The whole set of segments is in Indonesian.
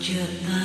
Georgia.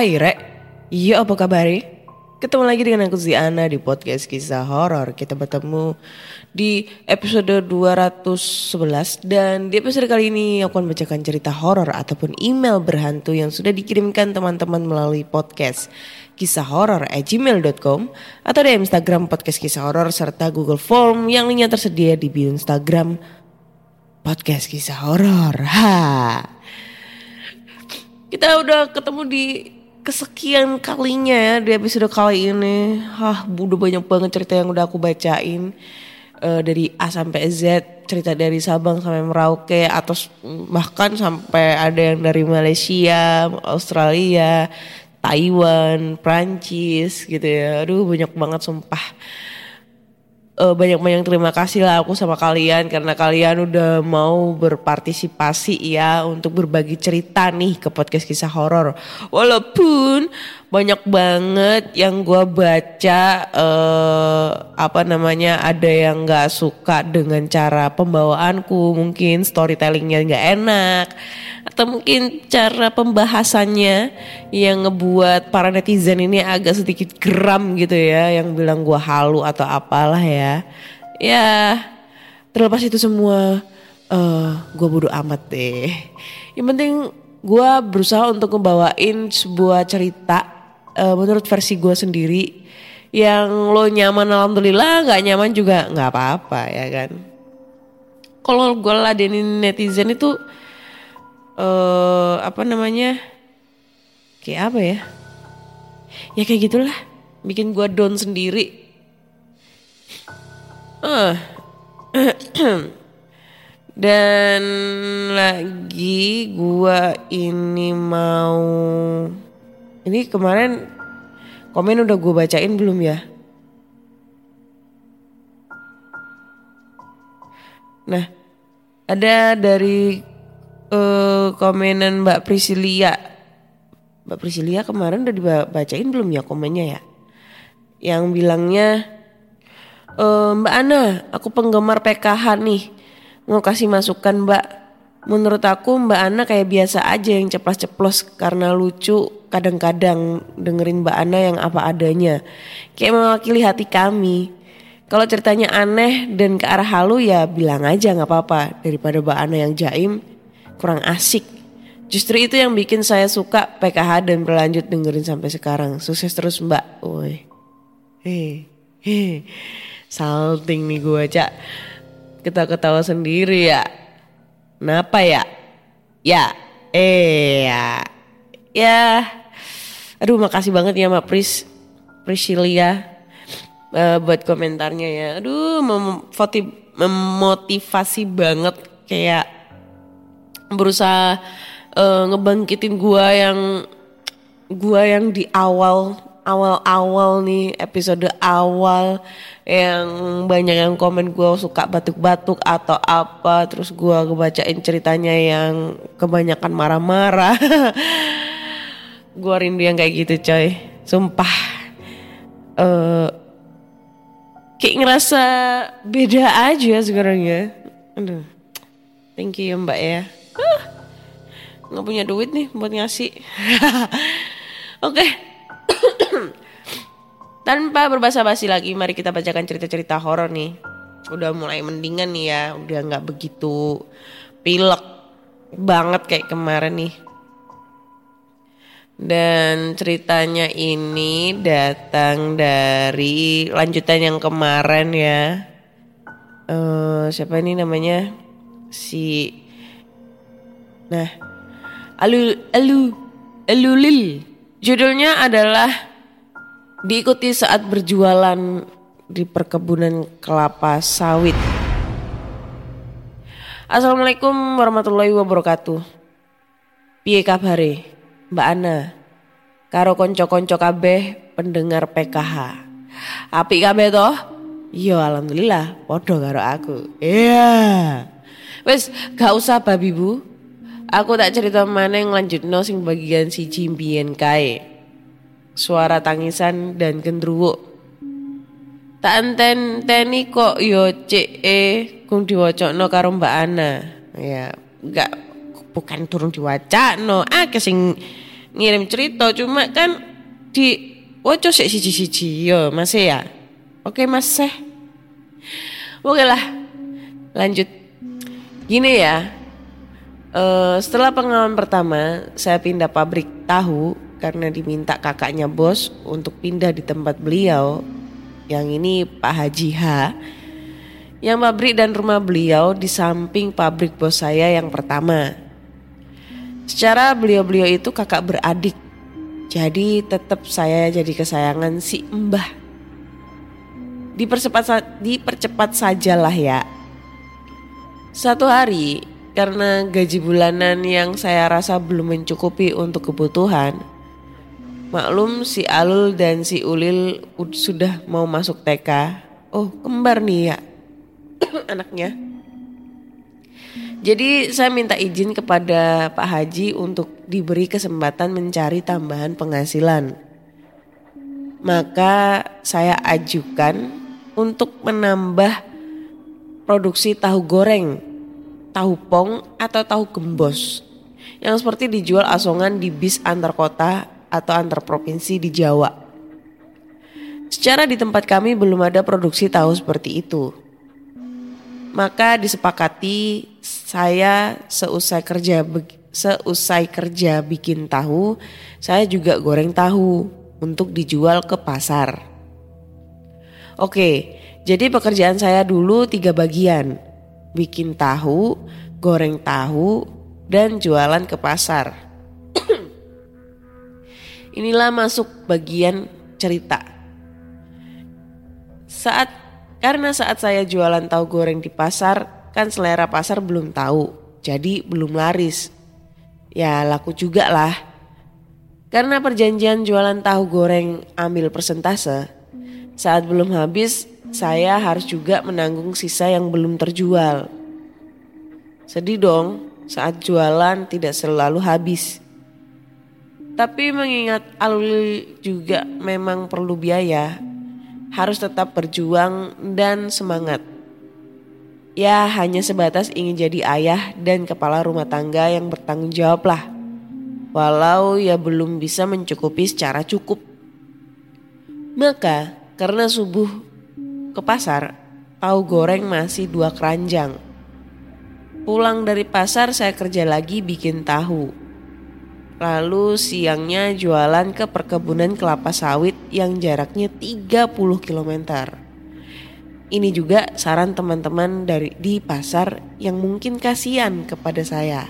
Hai Rek, iya apa kabar? Ketemu lagi dengan aku Ziana di podcast kisah horor. Kita bertemu di episode 211 dan di episode kali ini aku akan bacakan cerita horor ataupun email berhantu yang sudah dikirimkan teman-teman melalui podcast kisah horor at gmail.com atau di Instagram podcast kisah horor serta Google Form yang linknya tersedia di bio Instagram podcast kisah horor. Ha. Kita udah ketemu di kesekian kalinya ya di episode kali ini. Hah, udah banyak banget cerita yang udah aku bacain. Eh, dari A sampai Z, cerita dari Sabang sampai Merauke atau bahkan sampai ada yang dari Malaysia, Australia, Taiwan, Prancis gitu ya. Aduh, banyak banget sumpah eh, banyak-banyak terima kasih lah aku sama kalian karena kalian udah mau berpartisipasi ya untuk berbagi cerita nih ke podcast kisah horor. Walaupun banyak banget yang gua baca eh, apa namanya ada yang nggak suka dengan cara pembawaanku, mungkin storytellingnya nggak enak atau mungkin cara pembahasannya yang ngebuat para netizen ini agak sedikit geram gitu ya yang bilang gua halu atau apalah ya. Ya terlepas itu semua eh gue bodo amat deh. Yang penting gua berusaha untuk ngebawain sebuah cerita eh, menurut versi gua sendiri yang lo nyaman alhamdulillah nggak nyaman juga nggak apa-apa ya kan? Kalau gue ladenin netizen itu eh apa namanya kayak apa ya? Ya kayak gitulah bikin gua down sendiri. Eh dan lagi gua ini mau ini kemarin komen udah gue bacain belum ya nah ada dari eh, komenan Mbak Priscilia. Mbak Priscilia kemarin udah dibacain belum ya komennya ya? Yang bilangnya, e, Mbak Ana, aku penggemar PKH nih. Mau kasih masukan Mbak. Menurut aku Mbak Ana kayak biasa aja yang ceplos-ceplos karena lucu kadang-kadang dengerin Mbak Ana yang apa adanya. Kayak mewakili hati kami. Kalau ceritanya aneh dan ke arah halu ya bilang aja nggak apa-apa daripada Mbak Ana yang jaim kurang asik. Justru itu yang bikin saya suka PKH dan berlanjut dengerin sampai sekarang. Sukses terus Mbak. Woi. Hei. Salting nih gue cak. Kita ketawa sendiri ya. Kenapa ya? Ya, eh ya. Ya. Aduh makasih banget ya Mbak Pris. Priscilia eh, buat komentarnya ya. Aduh, memoti- memotivasi banget kayak berusaha eh, ngebangkitin gua yang gua yang di awal awal-awal nih episode awal yang banyak yang komen gue suka batuk-batuk atau apa. Terus gue kebacain ceritanya yang kebanyakan marah-marah. Gue rindu yang kayak gitu coy. Sumpah. Eh kayak ngerasa beda aja sekarang ya aduh. Thank you ya mbak ya. Ah, nggak punya duit nih buat ngasih. Oke tanpa berbasa-basi lagi, mari kita bacakan cerita-cerita horor nih. Udah mulai mendingan nih ya, udah nggak begitu pilek banget kayak kemarin nih. Dan ceritanya ini datang dari lanjutan yang kemarin ya. Eh siapa ini namanya? Si Nah, Alu Alu Alulil. Judulnya adalah diikuti saat berjualan di perkebunan kelapa sawit. Assalamualaikum warahmatullahi wabarakatuh. Piye kabare, Mbak Ana? Karo konco-konco kabeh pendengar PKH. Apik kabeh toh? Iya alhamdulillah, podo karo aku. Iya. Wes, gak usah babi bu. Aku tak cerita mana yang lanjut sing bagian si cimbien kae suara tangisan dan gendruwo. Tak enten teni kok yo cek e kung diwacokno karo Mbak Ana. Ya, enggak bukan turun diwacakno. Ah sing ngirim cerita cuma kan di woco sik siji-siji yo Mas ya. Oke Mas Seh. Oke lah. Lanjut. Gini ya. Eh, setelah pengalaman pertama, saya pindah pabrik tahu karena diminta kakaknya bos untuk pindah di tempat beliau. Yang ini Pak Haji H. Yang pabrik dan rumah beliau di samping pabrik bos saya yang pertama. Secara beliau-beliau itu kakak beradik. Jadi tetap saya jadi kesayangan si Mbah. Dipercepat dipercepat sajalah ya. Satu hari karena gaji bulanan yang saya rasa belum mencukupi untuk kebutuhan, Maklum si Alul dan si Ulil ud- sudah mau masuk TK. Oh kembar nih ya anaknya. Jadi saya minta izin kepada Pak Haji untuk diberi kesempatan mencari tambahan penghasilan. Maka saya ajukan untuk menambah produksi tahu goreng, tahu pong atau tahu gembos yang seperti dijual asongan di bis antar kota atau antar provinsi di Jawa. Secara di tempat kami belum ada produksi tahu seperti itu. Maka disepakati saya seusai kerja seusai kerja bikin tahu, saya juga goreng tahu untuk dijual ke pasar. Oke, jadi pekerjaan saya dulu tiga bagian. Bikin tahu, goreng tahu, dan jualan ke pasar. Inilah masuk bagian cerita. Saat karena saat saya jualan tahu goreng di pasar, kan selera pasar belum tahu, jadi belum laris. Ya laku juga lah. Karena perjanjian jualan tahu goreng ambil persentase, saat belum habis saya harus juga menanggung sisa yang belum terjual. Sedih dong saat jualan tidak selalu habis. Tapi mengingat Alwi juga memang perlu biaya, harus tetap berjuang dan semangat. Ya hanya sebatas ingin jadi ayah dan kepala rumah tangga yang bertanggung jawab lah. Walau ya belum bisa mencukupi secara cukup. Maka karena subuh ke pasar, tahu goreng masih dua keranjang. Pulang dari pasar saya kerja lagi bikin tahu. Lalu siangnya jualan ke perkebunan kelapa sawit yang jaraknya 30 km. Ini juga saran teman-teman dari di pasar yang mungkin kasihan kepada saya.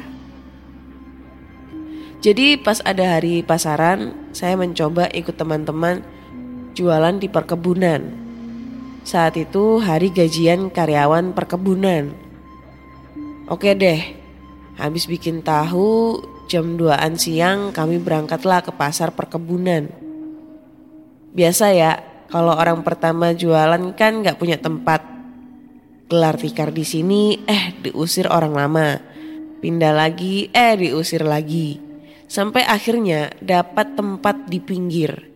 Jadi pas ada hari pasaran, saya mencoba ikut teman-teman jualan di perkebunan. Saat itu hari gajian karyawan perkebunan. Oke deh, habis bikin tahu jam 2an siang kami berangkatlah ke pasar perkebunan. Biasa ya, kalau orang pertama jualan kan nggak punya tempat. Gelar tikar di sini, eh diusir orang lama. Pindah lagi, eh diusir lagi. Sampai akhirnya dapat tempat di pinggir.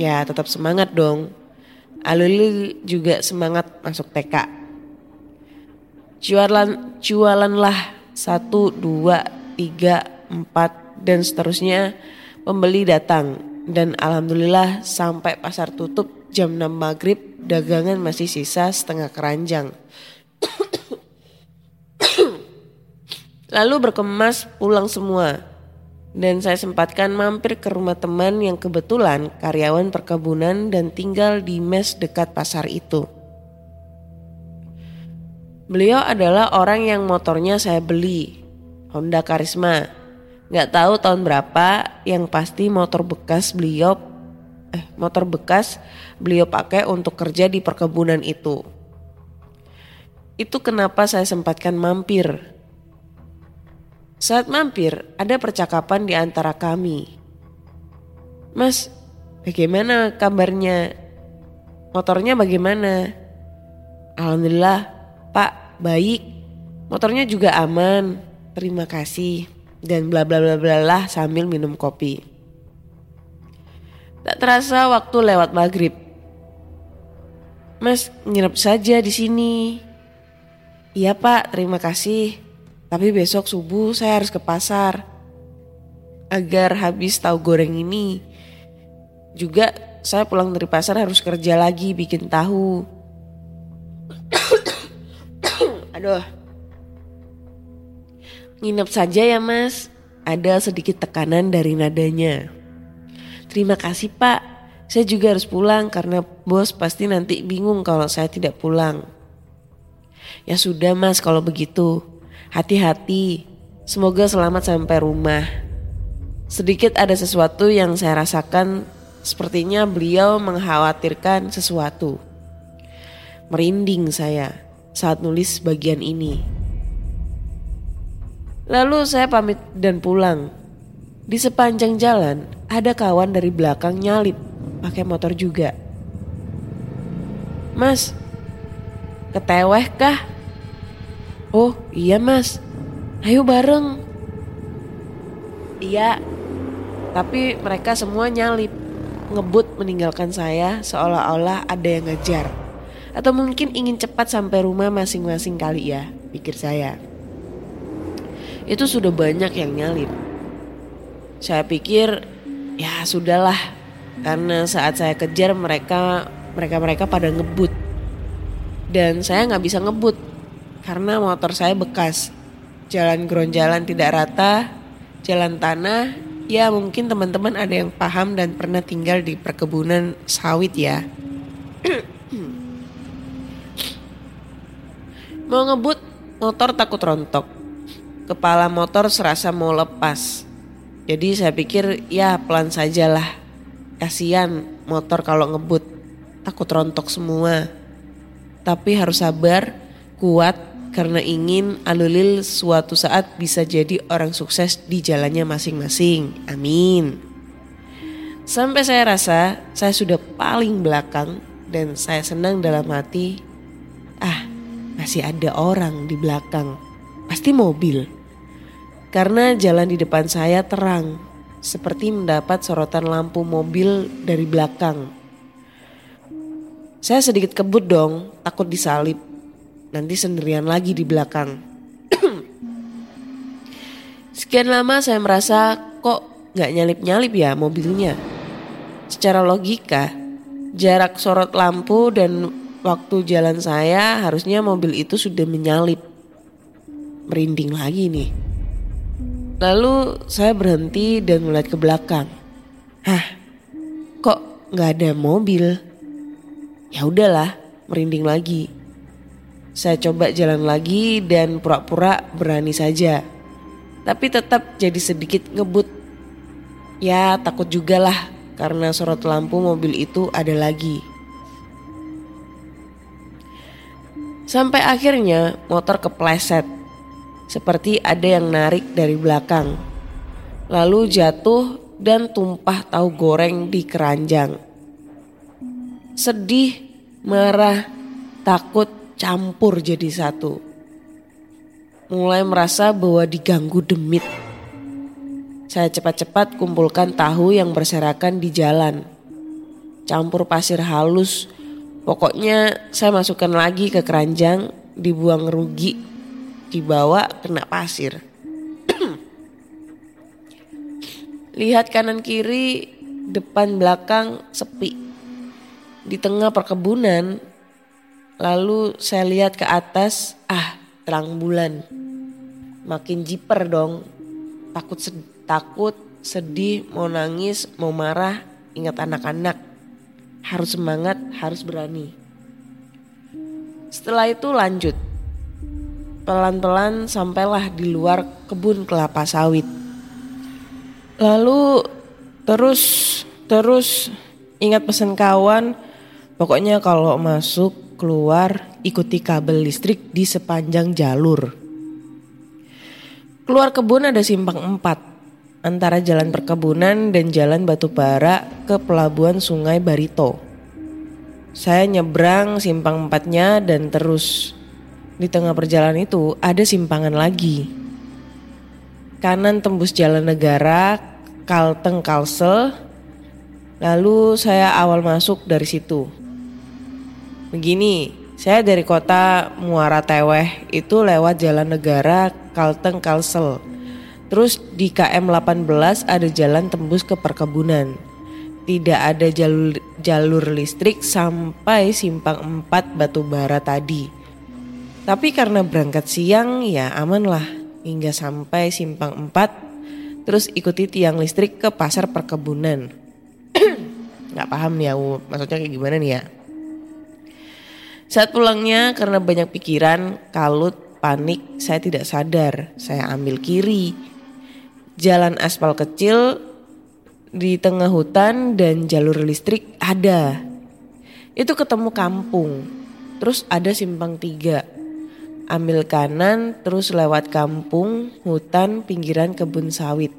Ya tetap semangat dong. Aluli juga semangat masuk TK. Jualan, jualanlah satu, dua, tiga, empat, dan seterusnya pembeli datang. Dan alhamdulillah sampai pasar tutup jam 6 maghrib dagangan masih sisa setengah keranjang. Lalu berkemas pulang semua. Dan saya sempatkan mampir ke rumah teman yang kebetulan karyawan perkebunan dan tinggal di mes dekat pasar itu. Beliau adalah orang yang motornya saya beli, Honda Karisma. Gak tahu tahun berapa, yang pasti motor bekas beliau, eh motor bekas beliau pakai untuk kerja di perkebunan itu. Itu kenapa saya sempatkan mampir. Saat mampir, ada percakapan di antara kami. Mas, bagaimana kabarnya? Motornya bagaimana? Alhamdulillah, Pak, baik. Motornya juga aman. Terima kasih. Dan bla bla bla bla lah sambil minum kopi. Tak terasa waktu lewat maghrib. Mas, nginep saja di sini. Iya pak, terima kasih. Tapi besok subuh saya harus ke pasar. Agar habis tahu goreng ini. Juga saya pulang dari pasar harus kerja lagi bikin tahu. Aduh. Nginep saja ya mas. Ada sedikit tekanan dari nadanya. Terima kasih pak. Saya juga harus pulang karena bos pasti nanti bingung kalau saya tidak pulang. Ya sudah mas kalau begitu. Hati-hati. Semoga selamat sampai rumah. Sedikit ada sesuatu yang saya rasakan sepertinya beliau mengkhawatirkan sesuatu. Merinding saya saat nulis bagian ini. Lalu saya pamit dan pulang. Di sepanjang jalan ada kawan dari belakang nyalip pakai motor juga. Mas, keteweh kah? Oh iya mas, ayo bareng. Iya, tapi mereka semua nyalip, ngebut meninggalkan saya seolah-olah ada yang ngejar. Atau mungkin ingin cepat sampai rumah masing-masing kali ya, pikir saya. Itu sudah banyak yang nyalip. Saya pikir ya sudahlah, karena saat saya kejar mereka mereka mereka pada ngebut dan saya nggak bisa ngebut karena motor saya bekas. Jalan jalan tidak rata, jalan tanah, ya mungkin teman-teman ada yang paham dan pernah tinggal di perkebunan sawit ya. mau ngebut, motor takut rontok. Kepala motor serasa mau lepas. Jadi saya pikir ya pelan sajalah. Kasihan motor kalau ngebut, takut rontok semua. Tapi harus sabar, kuat karena ingin Alulil suatu saat bisa jadi orang sukses di jalannya masing-masing. Amin. Sampai saya rasa saya sudah paling belakang dan saya senang dalam hati. Ah, masih ada orang di belakang. Pasti mobil. Karena jalan di depan saya terang, seperti mendapat sorotan lampu mobil dari belakang. Saya sedikit kebut dong, takut disalip. Nanti sendirian lagi di belakang. Sekian lama saya merasa kok gak nyalip-nyalip ya mobilnya. Secara logika, jarak sorot lampu dan waktu jalan saya harusnya mobil itu sudah menyalip. Merinding lagi nih. Lalu saya berhenti dan melihat ke belakang. Hah, kok nggak ada mobil? Ya udahlah, merinding lagi. Saya coba jalan lagi dan pura-pura berani saja. Tapi tetap jadi sedikit ngebut. Ya takut juga lah karena sorot lampu mobil itu ada lagi. Sampai akhirnya motor kepleset. Seperti ada yang narik dari belakang. Lalu jatuh dan tumpah tahu goreng di keranjang. sedih, marah, takut campur jadi satu. Mulai merasa bahwa diganggu demit. Saya cepat-cepat kumpulkan tahu yang berserakan di jalan. Campur pasir halus. Pokoknya saya masukkan lagi ke keranjang, dibuang rugi, dibawa kena pasir. Lihat kanan kiri, depan belakang sepi. Di tengah perkebunan, lalu saya lihat ke atas, ah terang bulan. Makin jiper dong. Takut sed takut, sedih, mau nangis, mau marah, ingat anak-anak. Harus semangat, harus berani. Setelah itu lanjut. Pelan-pelan sampailah di luar kebun kelapa sawit. Lalu terus terus ingat pesan kawan, pokoknya kalau masuk keluar ikuti kabel listrik di sepanjang jalur. Keluar kebun ada simpang empat antara jalan perkebunan dan jalan batu bara ke pelabuhan sungai Barito. Saya nyebrang simpang empatnya dan terus di tengah perjalanan itu ada simpangan lagi kanan tembus jalan negara, Kalteng Kalsel. Lalu saya awal masuk dari situ. Begini, saya dari kota Muara Teweh itu lewat jalan negara Kalteng Kalsel. Terus di KM 18 ada jalan tembus ke perkebunan. Tidak ada jalur, jalur listrik sampai simpang 4 Batubara tadi. Tapi karena berangkat siang ya aman lah hingga sampai simpang 4 terus ikuti tiang listrik ke pasar perkebunan. Nggak paham nih aku maksudnya kayak gimana nih ya. Saat pulangnya karena banyak pikiran, kalut, panik, saya tidak sadar. Saya ambil kiri. Jalan aspal kecil di tengah hutan dan jalur listrik ada. Itu ketemu kampung. Terus ada simpang tiga ambil kanan terus lewat kampung, hutan, pinggiran kebun sawit.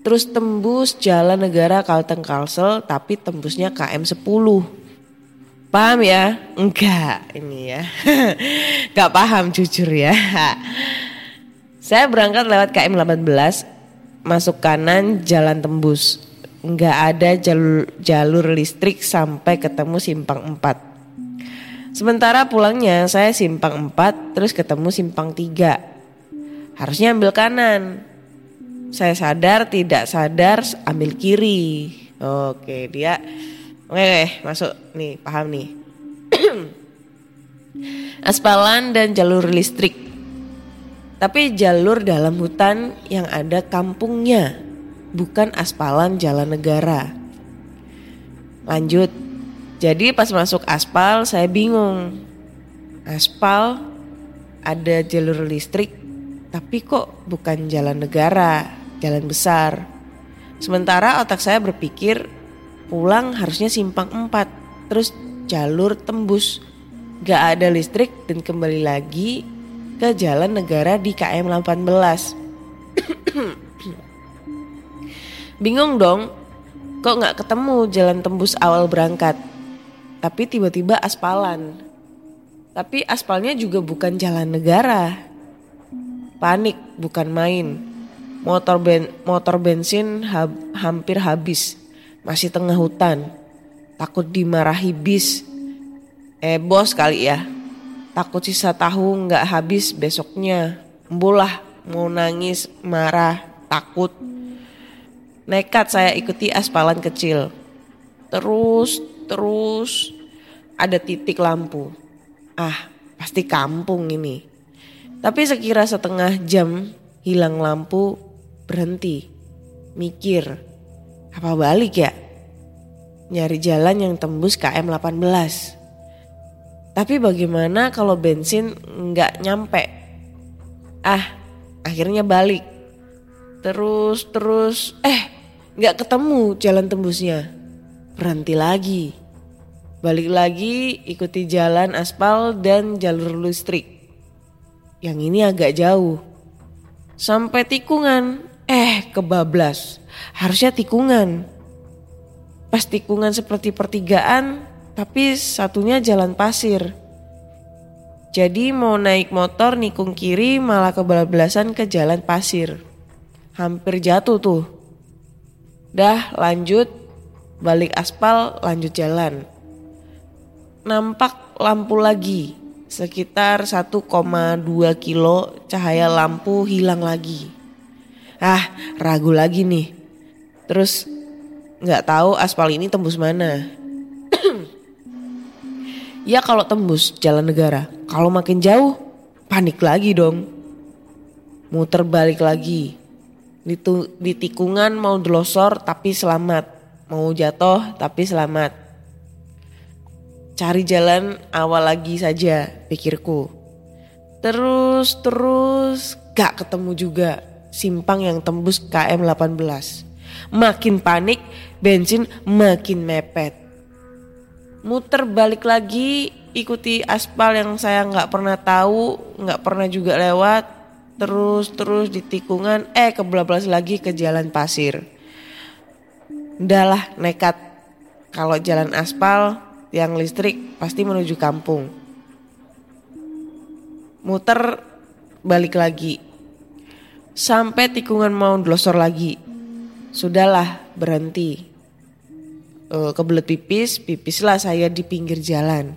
Terus tembus jalan negara Kalteng Kalsel tapi tembusnya KM 10. Paham ya? Enggak ini ya. Enggak paham jujur ya. Saya berangkat lewat KM 18 masuk kanan jalan tembus. Enggak ada jalur, jalur listrik sampai ketemu simpang 4. Sementara pulangnya saya simpang 4 terus ketemu simpang 3. Harusnya ambil kanan. Saya sadar tidak sadar ambil kiri. Oke, dia Oke, masuk nih, paham nih. Aspalan dan jalur listrik. Tapi jalur dalam hutan yang ada kampungnya, bukan aspalan jalan negara. Lanjut, jadi pas masuk aspal saya bingung. Aspal ada jalur listrik tapi kok bukan jalan negara, jalan besar. Sementara otak saya berpikir pulang harusnya simpang 4 terus jalur tembus. Gak ada listrik dan kembali lagi ke jalan negara di KM 18. Bingung dong, kok gak ketemu jalan tembus awal berangkat tapi tiba-tiba aspalan. Tapi aspalnya juga bukan jalan negara. Panik bukan main. Motor ben motor bensin hab, hampir habis. Masih tengah hutan. Takut dimarahi bis. Eh bos kali ya. Takut sisa tahu nggak habis besoknya. Mbolah mau nangis, marah, takut. Nekat saya ikuti aspalan kecil. Terus terus ada titik lampu. Ah, pasti kampung ini. Tapi sekira setengah jam hilang lampu, berhenti. Mikir, apa balik ya? Nyari jalan yang tembus KM 18. Tapi bagaimana kalau bensin nggak nyampe? Ah, akhirnya balik. Terus, terus, eh nggak ketemu jalan tembusnya. Berhenti lagi. Balik lagi ikuti jalan aspal dan jalur listrik. Yang ini agak jauh. Sampai tikungan, eh kebablas. Harusnya tikungan. Pas tikungan seperti pertigaan, tapi satunya jalan pasir. Jadi mau naik motor nikung kiri malah kebablasan ke jalan pasir. Hampir jatuh tuh. Dah lanjut balik aspal lanjut jalan. Nampak lampu lagi. Sekitar 1,2 kilo cahaya lampu hilang lagi. Ah ragu lagi nih. Terus nggak tahu aspal ini tembus mana. ya kalau tembus jalan negara. Kalau makin jauh panik lagi dong. Muter balik lagi. Di, di tikungan mau delosor tapi selamat. Mau jatuh tapi selamat. Cari jalan awal lagi saja pikirku. Terus terus gak ketemu juga simpang yang tembus KM 18. Makin panik, bensin makin mepet. Muter balik lagi, ikuti aspal yang saya nggak pernah tahu, nggak pernah juga lewat. Terus terus di tikungan, eh kebelablas lagi ke jalan pasir. Udahlah nekat. Kalau jalan aspal yang listrik pasti menuju kampung. Muter balik lagi. Sampai tikungan mau delosor lagi. Sudahlah berhenti. Eh, kebelet pipis, pipislah saya di pinggir jalan.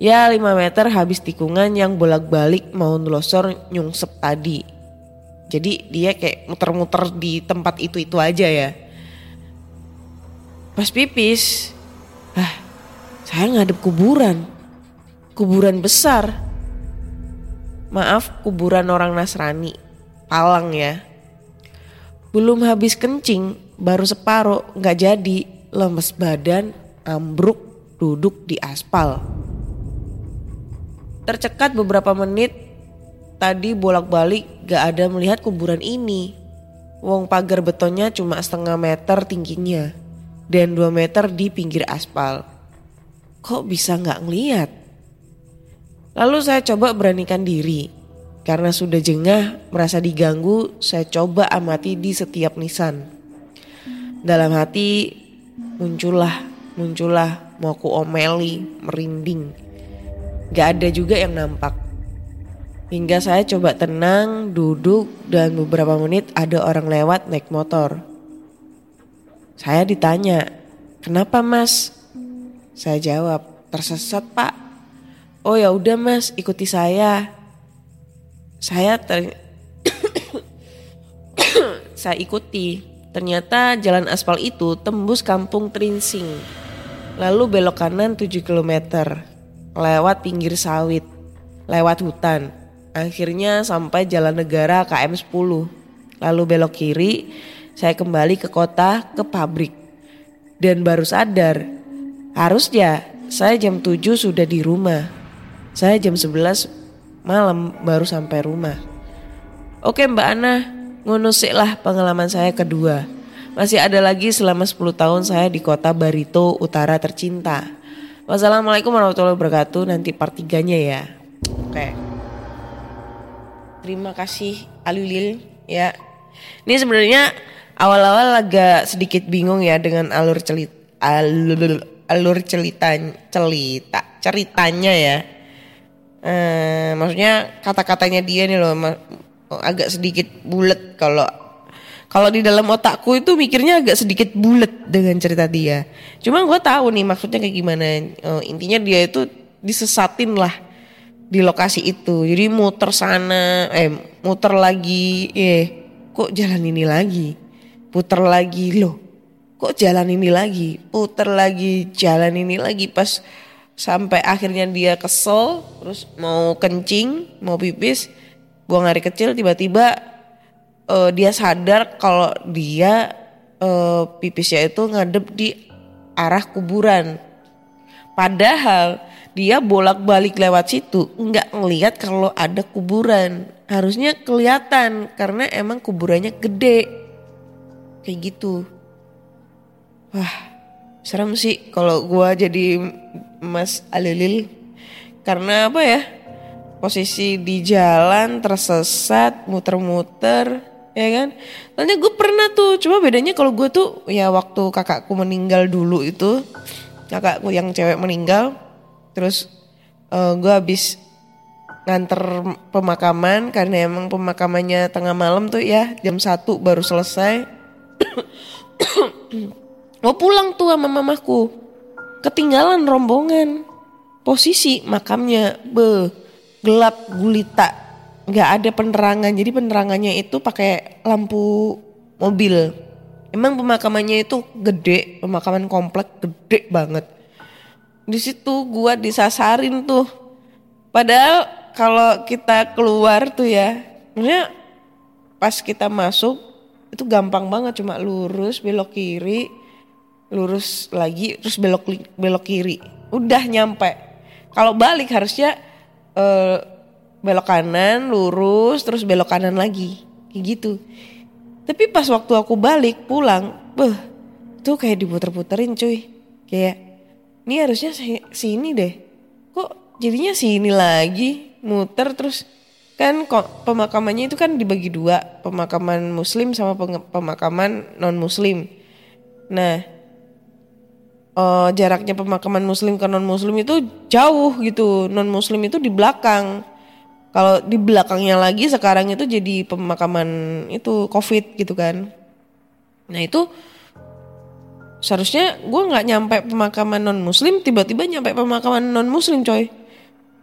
Ya 5 meter habis tikungan yang bolak-balik mau delosor nyungsep tadi. Jadi dia kayak muter-muter di tempat itu-itu aja ya. Pas pipis, ah saya ngadep kuburan. Kuburan besar. Maaf kuburan orang Nasrani. Palang ya. Belum habis kencing, baru separuh nggak jadi. Lemes badan, ambruk, duduk di aspal. Tercekat beberapa menit, tadi bolak-balik gak ada melihat kuburan ini. Wong pagar betonnya cuma setengah meter tingginya dan 2 meter di pinggir aspal. Kok bisa nggak ngeliat? Lalu saya coba beranikan diri. Karena sudah jengah, merasa diganggu, saya coba amati di setiap nisan. Dalam hati muncullah, muncullah mau ku omeli, merinding. Gak ada juga yang nampak. Hingga saya coba tenang, duduk, dan beberapa menit ada orang lewat naik motor. Saya ditanya, kenapa mas? Saya jawab, tersesat pak. Oh ya udah mas, ikuti saya. Saya ter... saya ikuti. Ternyata jalan aspal itu tembus kampung Trinsing. Lalu belok kanan 7 km. Lewat pinggir sawit. Lewat hutan. Akhirnya sampai jalan negara KM 10. Lalu belok kiri, saya kembali ke kota, ke pabrik. Dan baru sadar, harusnya saya jam 7 sudah di rumah. Saya jam 11 malam baru sampai rumah. Oke Mbak Ana, ngunusik lah pengalaman saya kedua. Masih ada lagi selama 10 tahun saya di kota Barito Utara tercinta. Wassalamualaikum warahmatullahi wabarakatuh. Nanti part 3-nya ya. Oke. Terima kasih Alulil ya. Ini sebenarnya awal-awal agak sedikit bingung ya dengan alur celit alur, alur cerita cerita ceritanya ya. Eh, maksudnya kata-katanya dia nih loh agak sedikit bulat kalau kalau di dalam otakku itu mikirnya agak sedikit bulat dengan cerita dia. Cuma gue tahu nih maksudnya kayak gimana. Eh, intinya dia itu disesatin lah di lokasi itu. Jadi muter sana, eh muter lagi, eh kok jalan ini lagi, puter lagi loh. Kok jalan ini lagi, puter lagi, jalan ini lagi pas sampai akhirnya dia kesel, terus mau kencing, mau pipis, buang air kecil tiba-tiba eh, dia sadar kalau dia eh, pipisnya itu ngadep di arah kuburan. Padahal dia bolak-balik lewat situ nggak ngelihat kalau ada kuburan. Harusnya kelihatan karena emang kuburannya gede. Kayak gitu. Wah, serem sih kalau gua jadi Mas Alilil. Karena apa ya? Posisi di jalan tersesat, muter-muter, ya kan? Tanya gue pernah tuh, cuma bedanya kalau gue tuh ya waktu kakakku meninggal dulu itu kakakku yang cewek meninggal terus eh, gue habis nganter pemakaman karena emang pemakamannya tengah malam tuh ya jam 1 baru selesai mau pulang tuh sama mamaku ketinggalan rombongan. Posisi makamnya be gelap gulita. Nggak ada penerangan. Jadi penerangannya itu pakai lampu mobil. Emang pemakamannya itu gede pemakaman komplek gede banget. Di situ gua disasarin tuh. Padahal kalau kita keluar tuh ya maksudnya pas kita masuk itu gampang banget. Cuma lurus belok kiri lurus lagi terus belok belok kiri. Udah nyampe. Kalau balik harusnya eh, belok kanan lurus terus belok kanan lagi. Kayak gitu. Tapi pas waktu aku balik pulang beh tuh kayak diputer-puterin cuy. Kayak ini harusnya si- sini deh. Kok jadinya sini lagi? Muter terus. Kan kok pemakamannya itu kan dibagi dua. Pemakaman muslim sama pemakaman non muslim nah eh, jaraknya pemakaman muslim ke non muslim itu jauh gitu. Non muslim itu di belakang. Kalau di belakangnya lagi sekarang itu jadi pemakaman itu covid gitu kan. Nah itu seharusnya gue nggak nyampe pemakaman non muslim tiba-tiba nyampe pemakaman non muslim coy.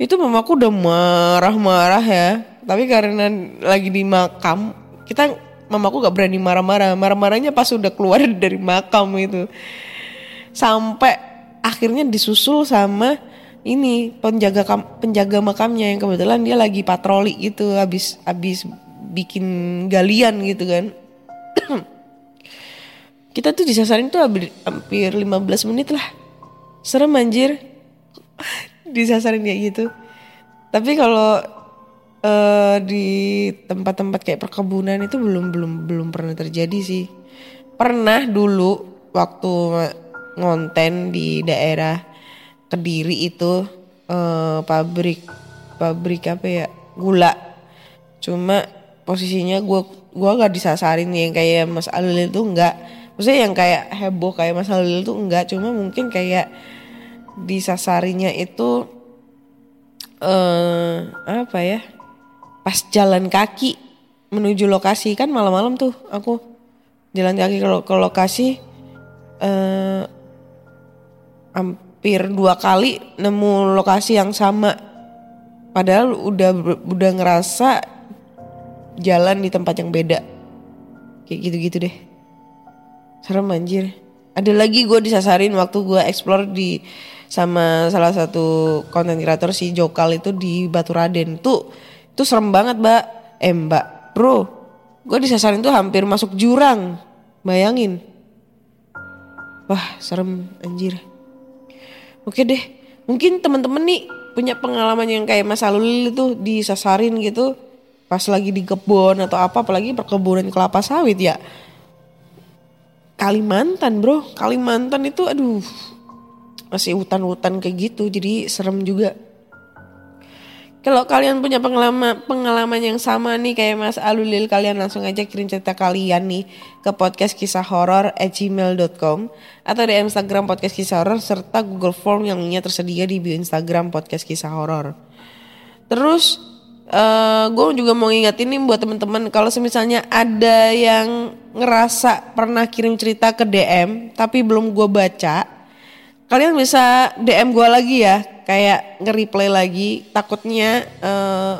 Itu mamaku udah marah-marah ya. Tapi karena lagi di makam kita mamaku gak berani marah-marah. Marah-marahnya pas udah keluar dari makam itu sampai akhirnya disusul sama ini penjaga kam- penjaga makamnya yang kebetulan dia lagi patroli gitu habis habis bikin galian gitu kan. Kita tuh disasarin tuh hampir, hampir 15 menit lah. Serem anjir. Disasarin kayak gitu. Tapi kalau eh, di tempat-tempat kayak perkebunan itu belum belum belum pernah terjadi sih. Pernah dulu waktu ngonten di daerah kediri itu eh, pabrik pabrik apa ya gula. Cuma posisinya gue gua gak disasarin yang kayak Mas Alil itu enggak maksudnya yang kayak heboh kayak Mas Alil itu enggak cuma mungkin kayak disasarinya itu eh apa ya pas jalan kaki menuju lokasi. Kan malam-malam tuh aku jalan kaki ke, lo- ke lokasi eh hampir dua kali nemu lokasi yang sama. Padahal udah udah ngerasa jalan di tempat yang beda. Kayak gitu-gitu deh. Serem anjir. Ada lagi gue disasarin waktu gue explore di sama salah satu konten kreator si Jokal itu di Batu Raden. Tuh itu serem banget mbak. Eh mbak bro gue disasarin tuh hampir masuk jurang. Bayangin. Wah serem anjir oke deh mungkin temen-temen nih punya pengalaman yang kayak Mas Alul itu disasarin gitu pas lagi di kebun atau apa apalagi perkebunan kelapa sawit ya. Kalimantan bro. Kalimantan itu aduh masih hutan-hutan kayak gitu jadi serem juga kalau kalian punya pengalaman pengalaman yang sama nih kayak Mas Alulil kalian langsung aja kirim cerita kalian nih ke podcast kisah horor at gmail.com atau di Instagram podcast kisah horor serta Google Form yang linknya tersedia di bio Instagram podcast kisah horor. Terus gue juga mau ngingetin nih buat temen-temen kalau misalnya ada yang ngerasa pernah kirim cerita ke DM tapi belum gue baca, kalian bisa DM gue lagi ya, kayak nge-replay lagi. Takutnya eh,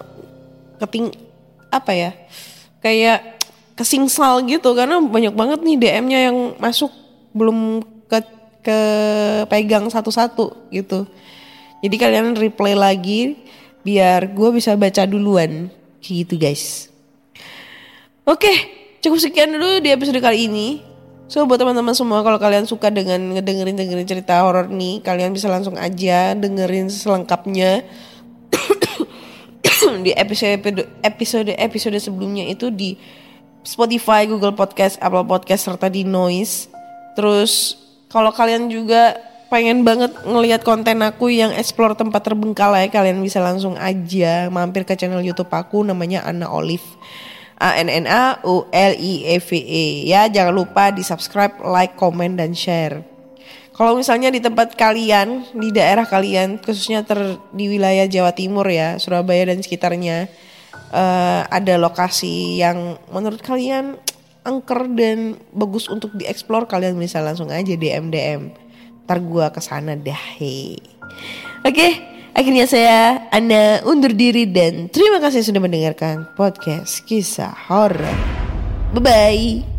keting apa ya, kayak kesingsal gitu karena banyak banget nih DM-nya yang masuk belum ke ke pegang satu-satu gitu. Jadi kalian replay lagi biar gue bisa baca duluan gitu guys. Oke, cukup sekian dulu di episode kali ini. So buat teman-teman semua kalau kalian suka dengan ngedengerin dengerin cerita horor nih, kalian bisa langsung aja dengerin selengkapnya di episode episode episode sebelumnya itu di Spotify, Google Podcast, Apple Podcast serta di Noise. Terus kalau kalian juga pengen banget ngelihat konten aku yang explore tempat terbengkalai, kalian bisa langsung aja mampir ke channel YouTube aku namanya Anna Olive. A N N A U L I E V E ya jangan lupa di subscribe, like, comment dan share. Kalau misalnya di tempat kalian, di daerah kalian, khususnya ter, di wilayah Jawa Timur ya, Surabaya dan sekitarnya, eh, ada lokasi yang menurut kalian angker dan bagus untuk dieksplor, kalian bisa langsung aja DM DM. Ntar gua ke sana dah. He. Oke, akhirnya saya Ana undur diri dan terima kasih sudah mendengarkan podcast kisah horor. Bye bye.